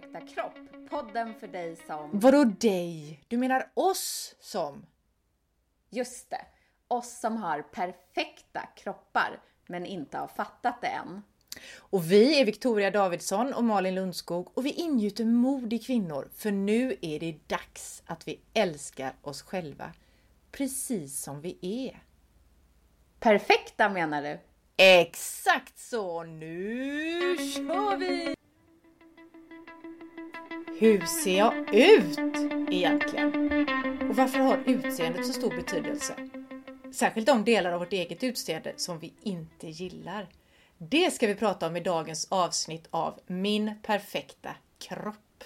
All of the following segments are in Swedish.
perfekta kropp. Podden för dig som... Vadå dig? Du menar oss som? Just det. Oss som har perfekta kroppar men inte har fattat det än. Och vi är Victoria Davidsson och Malin Lundskog och vi ingjuter mod i kvinnor för nu är det dags att vi älskar oss själva precis som vi är. Perfekta menar du? Exakt så! Nu kör vi! Hur ser jag ut egentligen? Och varför har utseendet så stor betydelse? Särskilt de delar av vårt eget utseende som vi inte gillar. Det ska vi prata om i dagens avsnitt av Min perfekta kropp.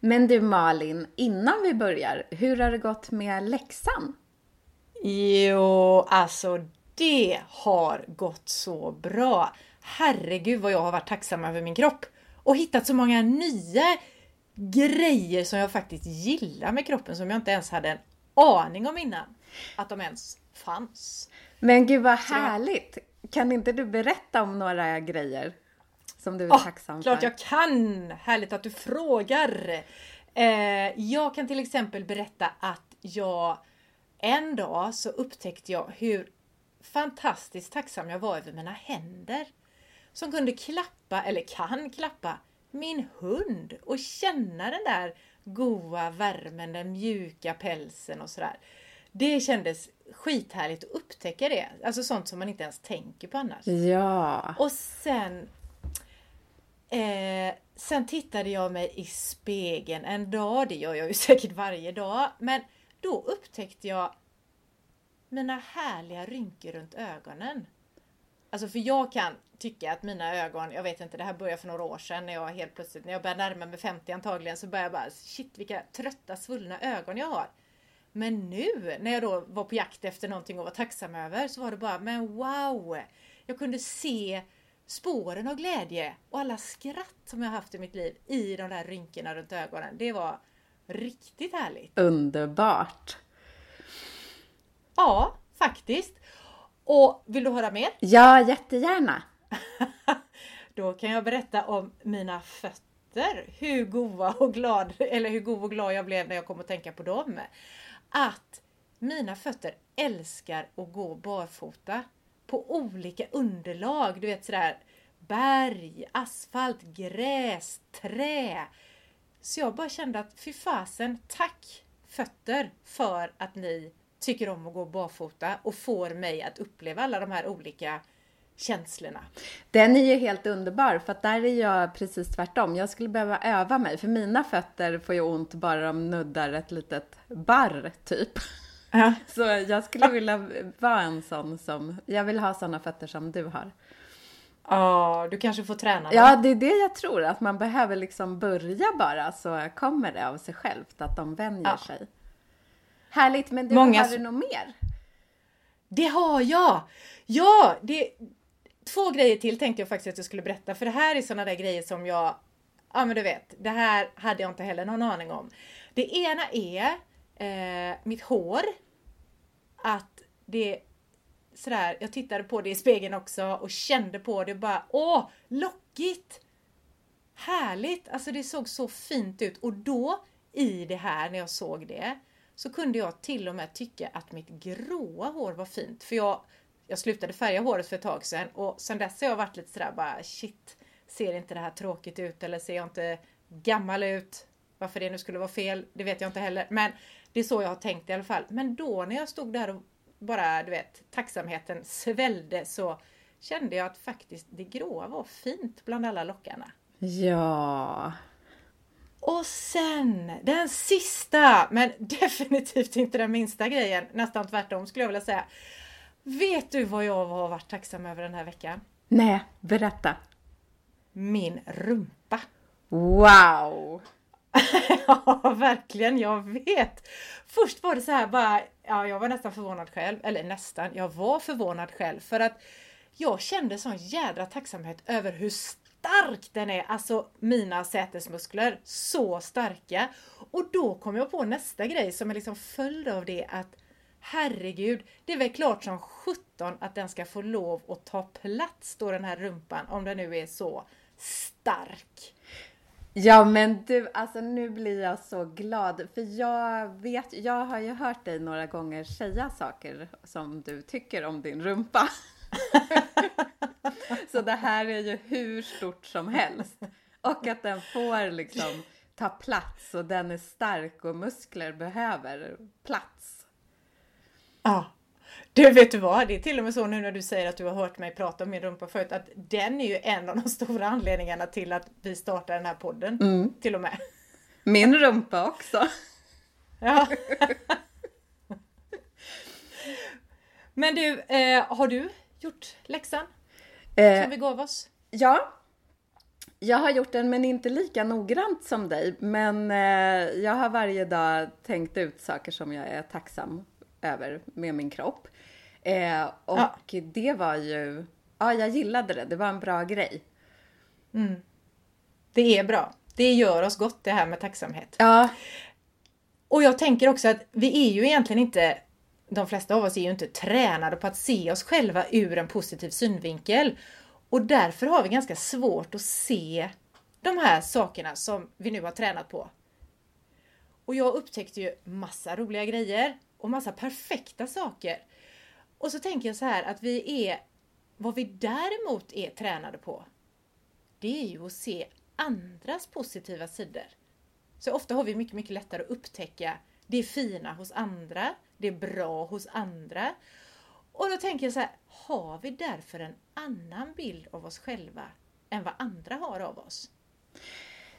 Men du Malin, innan vi börjar, hur har det gått med läxan? Jo, alltså det har gått så bra. Herregud vad jag har varit tacksam över min kropp och hittat så många nya grejer som jag faktiskt gillar med kroppen som jag inte ens hade en aning om innan att de ens fanns. Men gud vad härligt! Kan inte du berätta om några grejer som du är oh, tacksam för? Klart jag kan! Härligt att du frågar! Eh, jag kan till exempel berätta att jag en dag så upptäckte jag hur fantastiskt tacksam jag var över mina händer. Som kunde klappa, eller kan klappa, min hund och känna den där goa värmen, den mjuka pälsen och sådär. Det kändes skithärligt att upptäcka det. Alltså sånt som man inte ens tänker på annars. Ja. Och sen eh, Sen tittade jag mig i spegeln en dag, det gör jag ju säkert varje dag, men då upptäckte jag mina härliga rynkor runt ögonen. Alltså för jag kan tycka att mina ögon, jag vet inte, det här började för några år sedan när jag helt plötsligt, när jag började närma mig 50 antagligen, så började jag bara shit vilka trötta svullna ögon jag har. Men nu när jag då var på jakt efter någonting att vara tacksam över så var det bara, men wow! Jag kunde se spåren av glädje och alla skratt som jag haft i mitt liv i de där rynkorna runt ögonen. Det var riktigt härligt. Underbart! Ja, faktiskt. Och vill du höra mer? Ja, jättegärna! Då kan jag berätta om mina fötter. Hur goda och glad, eller hur god och glad jag blev när jag kom att tänka på dem. Att mina fötter älskar att gå barfota på olika underlag. Du vet sådär berg, asfalt, gräs, trä. Så jag bara kände att fy fasen, tack fötter för att ni tycker om att gå barfota och får mig att uppleva alla de här olika känslorna. Den är ju helt underbar för att där är jag precis tvärtom. Jag skulle behöva öva mig för mina fötter får ju ont bara de nuddar ett litet barr typ. Ja. Så jag skulle vilja vara en sån som, jag vill ha såna fötter som du har. Ja, du kanske får träna dem. Ja, det är det jag tror, att man behöver liksom börja bara så kommer det av sig självt att de vänjer ja. sig. Härligt, men du, Många... har du något mer? Det har jag! Ja, det... Två grejer till tänkte jag faktiskt att jag skulle berätta, för det här är sådana där grejer som jag... Ja, men du vet, det här hade jag inte heller någon aning om. Det ena är eh, mitt hår. Att det sådär, jag tittade på det i spegeln också och kände på det bara, åh, lockigt! Härligt! Alltså det såg så fint ut och då i det här när jag såg det så kunde jag till och med tycka att mitt gråa hår var fint. För jag, jag slutade färga håret för ett tag sedan och sen dess har jag varit lite sådär bara shit, ser inte det här tråkigt ut eller ser jag inte gammal ut? Varför det nu skulle vara fel, det vet jag inte heller. Men det är så jag har tänkt i alla fall. Men då när jag stod där och bara, du vet, tacksamheten svällde så kände jag att faktiskt det gråa var fint bland alla lockarna. Ja, och sen den sista, men definitivt inte den minsta grejen, nästan tvärtom skulle jag vilja säga. Vet du vad jag har varit tacksam över den här veckan? Nej, berätta. Min rumpa. Wow! ja, verkligen, jag vet. Först var det så här bara, ja, jag var nästan förvånad själv, eller nästan, jag var förvånad själv för att jag kände sån jädra tacksamhet över hur stark den är! Alltså mina sätesmuskler, så starka! Och då kom jag på nästa grej som är liksom följd av det att herregud, det är väl klart som 17 att den ska få lov att ta plats då den här rumpan, om den nu är så stark. Ja men du, alltså nu blir jag så glad för jag vet, jag har ju hört dig några gånger säga saker som du tycker om din rumpa. så det här är ju hur stort som helst. Och att den får liksom ta plats och den är stark och muskler behöver plats. Ja. Du, vet du vad? Det är till och med så nu när du säger att du har hört mig prata om min rumpa förut, att den är ju en av de stora anledningarna till att vi startar den här podden. Mm. Till och med. Min rumpa också. Ja. Men du, eh, har du gjort läxan? Eh, som vi gav oss? Ja. Jag har gjort den men inte lika noggrant som dig. Men eh, jag har varje dag tänkt ut saker som jag är tacksam över med min kropp. Eh, och ja. det var ju, ja jag gillade det, det var en bra grej. Mm. Det är bra. Det gör oss gott det här med tacksamhet. Ja. Och jag tänker också att vi är ju egentligen inte, de flesta av oss är ju inte tränade på att se oss själva ur en positiv synvinkel. Och därför har vi ganska svårt att se de här sakerna som vi nu har tränat på. Och jag upptäckte ju massa roliga grejer och massa perfekta saker. Och så tänker jag så här att vi är, vad vi däremot är tränade på, det är ju att se andras positiva sidor. Så ofta har vi mycket, mycket lättare att upptäcka det fina hos andra, det bra hos andra. Och då tänker jag så här, har vi därför en annan bild av oss själva än vad andra har av oss?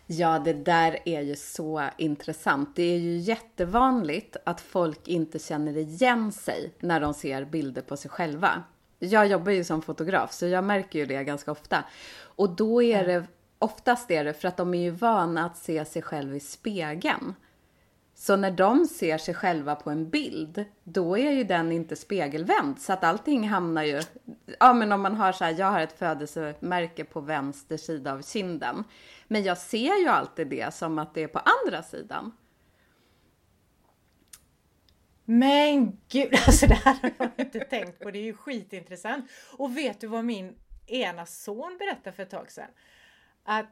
Ja, det där är ju så intressant. Det är ju jättevanligt att folk inte känner igen sig när de ser bilder på sig själva. Jag jobbar ju som fotograf, så jag märker ju det ganska ofta. Och då är det, oftast är det för att de är ju vana att se sig själv i spegeln. Så när de ser sig själva på en bild, då är ju den inte spegelvänd. Så att allting hamnar ju... Ja, men om man har så här, jag har ett födelsemärke på vänster sida av kinden. Men jag ser ju alltid det som att det är på andra sidan. Men gud, alltså det här har jag inte tänkt på. Det är ju skitintressant. Och vet du vad min ena son berättade för ett tag sedan? Att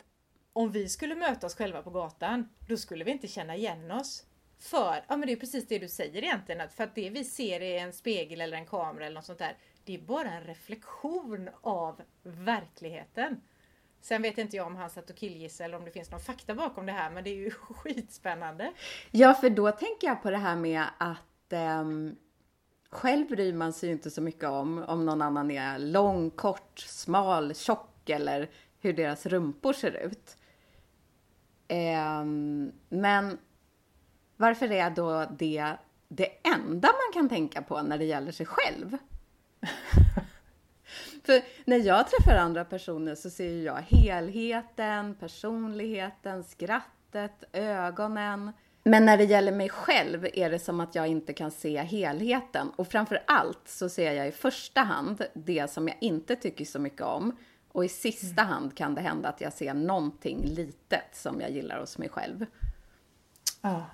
om vi skulle möta oss själva på gatan, då skulle vi inte känna igen oss. För, ja men det är precis det du säger egentligen, att för att det vi ser i en spegel eller en kamera eller något sånt där, det är bara en reflektion av verkligheten. Sen vet inte jag om han satt och killgissade eller om det finns någon fakta bakom det här, men det är ju skitspännande. Ja, för då tänker jag på det här med att eh, själv bryr man sig ju inte så mycket om om någon annan är lång, kort, smal, tjock eller hur deras rumpor ser ut. Eh, men varför är då det det enda man kan tänka på när det gäller sig själv? För när jag träffar andra personer så ser jag helheten, personligheten, skrattet, ögonen. Men när det gäller mig själv är det som att jag inte kan se helheten. Och framför allt så ser jag i första hand det som jag inte tycker så mycket om. Och i sista mm. hand kan det hända att jag ser någonting litet som jag gillar hos mig själv. Ja.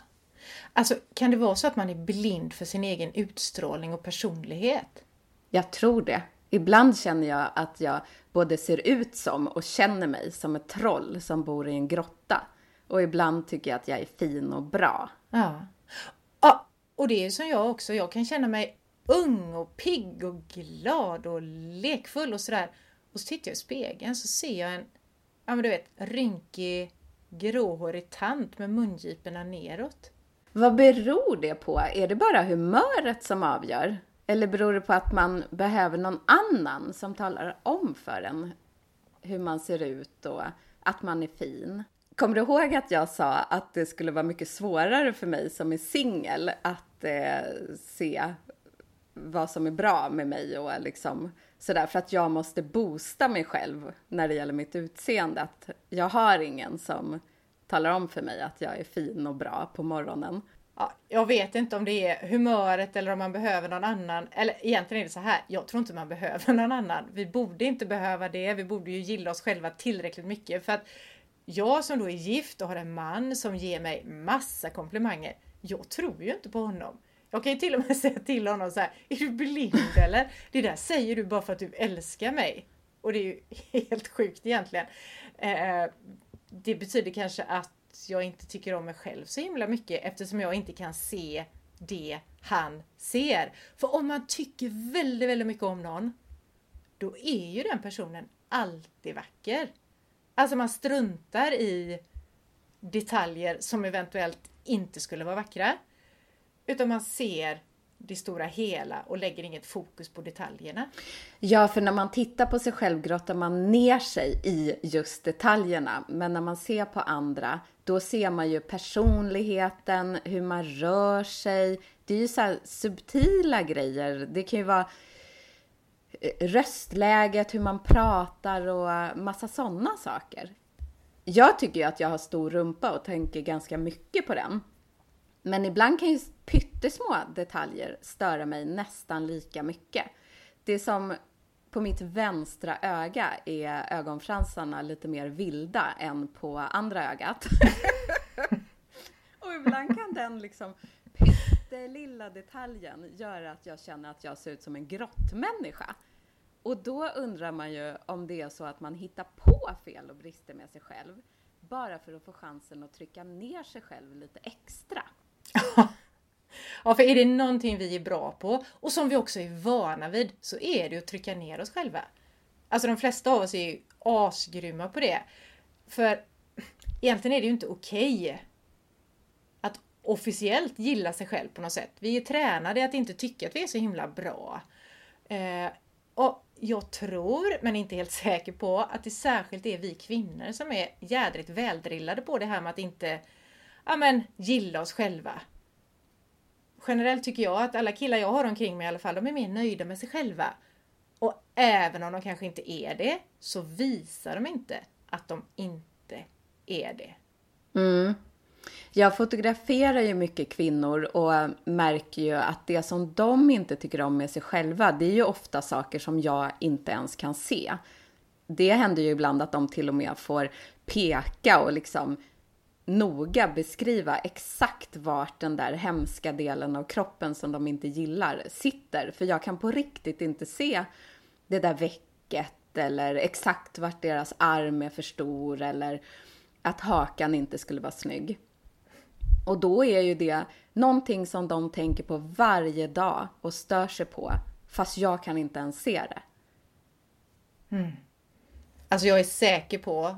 Alltså, kan det vara så att man är blind för sin egen utstrålning och personlighet? Jag tror det. Ibland känner jag att jag både ser ut som och känner mig som ett troll som bor i en grotta. Och ibland tycker jag att jag är fin och bra. Ja. ja och det är som jag också. Jag kan känna mig ung och pigg och glad och lekfull och sådär. Och så tittar jag i spegeln så ser jag en, ja men du vet, rynkig gråhårig tant med mungiporna neråt. Vad beror det på? Är det bara humöret som avgör? Eller beror det på att man behöver någon annan som talar om för en hur man ser ut och att man är fin? Kommer du ihåg att jag sa att det skulle vara mycket svårare för mig som är singel att eh, se vad som är bra med mig och liksom sådär för att jag måste boosta mig själv när det gäller mitt utseende. Att jag har ingen som talar om för mig att jag är fin och bra på morgonen ja, jag vet inte om det är humöret eller om man behöver någon annan. Eller egentligen är det så här, jag tror inte man behöver någon annan. Vi borde inte behöva det. Vi borde ju gilla oss själva tillräckligt mycket. För att jag som då är gift och har en man som ger mig massa komplimanger. Jag tror ju inte på honom. Jag kan ju till och med säga till honom så här, är du blind eller? Det där säger du bara för att du älskar mig. Och det är ju helt sjukt egentligen. Eh, det betyder kanske att jag inte tycker om mig själv så himla mycket eftersom jag inte kan se det han ser. För om man tycker väldigt, väldigt mycket om någon, då är ju den personen alltid vacker. Alltså man struntar i detaljer som eventuellt inte skulle vara vackra. Utan man ser det stora hela och lägger inget fokus på detaljerna. Ja, för när man tittar på sig själv grottar man ner sig i just detaljerna. Men när man ser på andra, då ser man ju personligheten, hur man rör sig. Det är ju så subtila grejer. Det kan ju vara eh, röstläget, hur man pratar och massa sådana saker. Jag tycker ju att jag har stor rumpa och tänker ganska mycket på den. Men ibland kan ju pyttesmå detaljer störa mig nästan lika mycket. Det som på mitt vänstra öga är ögonfransarna lite mer vilda än på andra ögat. och ibland kan den liksom pyttelilla detaljen göra att jag känner att jag ser ut som en grottmänniska. Och då undrar man ju om det är så att man hittar på fel och brister med sig själv bara för att få chansen att trycka ner sig själv lite extra. Ja, för är det någonting vi är bra på och som vi också är vana vid så är det att trycka ner oss själva. Alltså de flesta av oss är ju asgrymma på det. För egentligen är det ju inte okej okay att officiellt gilla sig själv på något sätt. Vi är tränade att inte tycka att vi är så himla bra. Eh, och jag tror, men inte helt säker på, att det särskilt är vi kvinnor som är jädrigt väldrillade på det här med att inte ja, men, gilla oss själva generellt tycker jag att alla killar jag har omkring mig i alla fall, de är mer nöjda med sig själva. Och även om de kanske inte är det, så visar de inte att de inte är det. Mm. Jag fotograferar ju mycket kvinnor och märker ju att det som de inte tycker om med sig själva, det är ju ofta saker som jag inte ens kan se. Det händer ju ibland att de till och med får peka och liksom noga beskriva exakt vart den där hemska delen av kroppen som de inte gillar sitter. För jag kan på riktigt inte se det där väcket eller exakt vart deras arm är för stor eller att hakan inte skulle vara snygg. Och då är ju det någonting som de tänker på varje dag och stör sig på, fast jag kan inte ens se det. Mm. Alltså jag är säker på,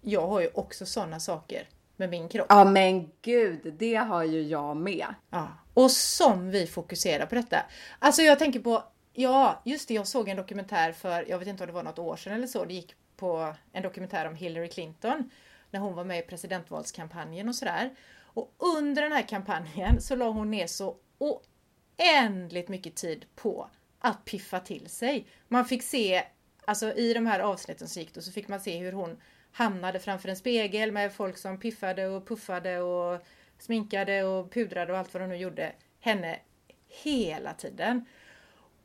jag har ju också sådana saker med min kropp. Ja men gud, det har ju jag med. Ja. Och som vi fokuserar på detta. Alltså jag tänker på, ja just det, jag såg en dokumentär för, jag vet inte om det var något år sedan eller så, det gick på en dokumentär om Hillary Clinton när hon var med i presidentvalskampanjen och sådär. Och under den här kampanjen så la hon ner så oändligt mycket tid på att piffa till sig. Man fick se, alltså i de här avsnitten som gick då, så fick man se hur hon hamnade framför en spegel med folk som piffade och puffade och sminkade och pudrade och allt vad de nu gjorde henne hela tiden.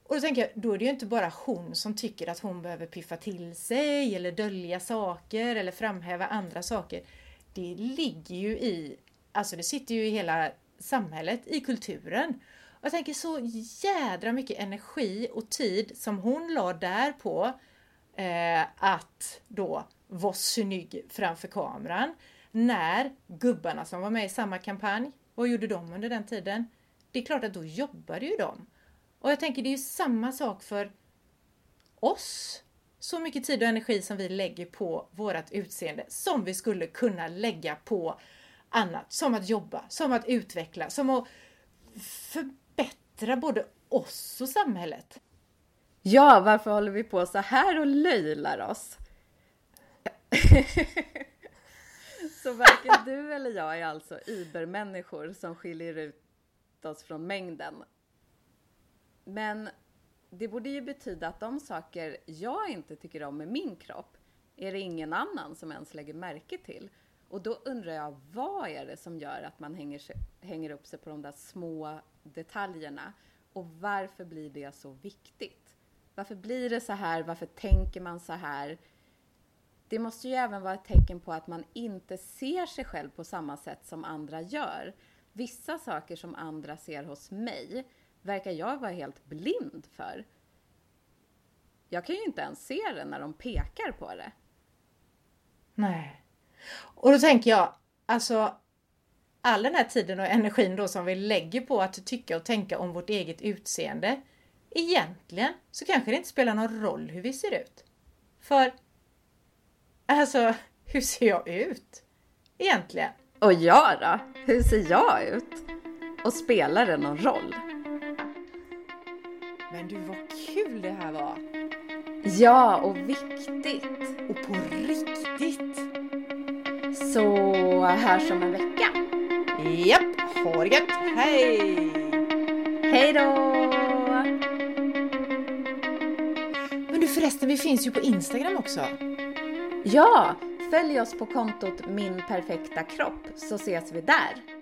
Och då tänker jag, då är det ju inte bara hon som tycker att hon behöver piffa till sig eller dölja saker eller framhäva andra saker. Det ligger ju i, alltså det sitter ju i hela samhället, i kulturen. Och jag tänker så jädra mycket energi och tid som hon la där på eh, att då var snygg framför kameran. När gubbarna som var med i samma kampanj, vad gjorde de under den tiden? Det är klart att då jobbade ju de. Och jag tänker det är ju samma sak för oss. Så mycket tid och energi som vi lägger på vårt utseende som vi skulle kunna lägga på annat. Som att jobba, som att utveckla, som att förbättra både oss och samhället. Ja, varför håller vi på så här och löjlar oss? så varken du eller jag är alltså übermänniskor som skiljer ut oss från mängden. Men det borde ju betyda att de saker jag inte tycker om med min kropp är det ingen annan som ens lägger märke till. Och då undrar jag, vad är det som gör att man hänger, sig, hänger upp sig på de där små detaljerna? Och varför blir det så viktigt? Varför blir det så här? Varför tänker man så här? Det måste ju även vara ett tecken på att man inte ser sig själv på samma sätt som andra gör. Vissa saker som andra ser hos mig verkar jag vara helt blind för. Jag kan ju inte ens se det när de pekar på det. Nej. Och då tänker jag, alltså all den här tiden och energin då som vi lägger på att tycka och tänka om vårt eget utseende. Egentligen så kanske det inte spelar någon roll hur vi ser ut. För, alltså, hur ser jag ut? Egentligen. Och jag då? Hur ser jag ut? Och spelar det någon roll? Men du, vad kul det här var! Ja, och viktigt. Och på riktigt! Så hörs om en vecka. Japp, ha det gött! Hej! Hej då! Men du förresten, vi finns ju på Instagram också. Ja, följ oss på kontot Min Perfekta Kropp så ses vi där.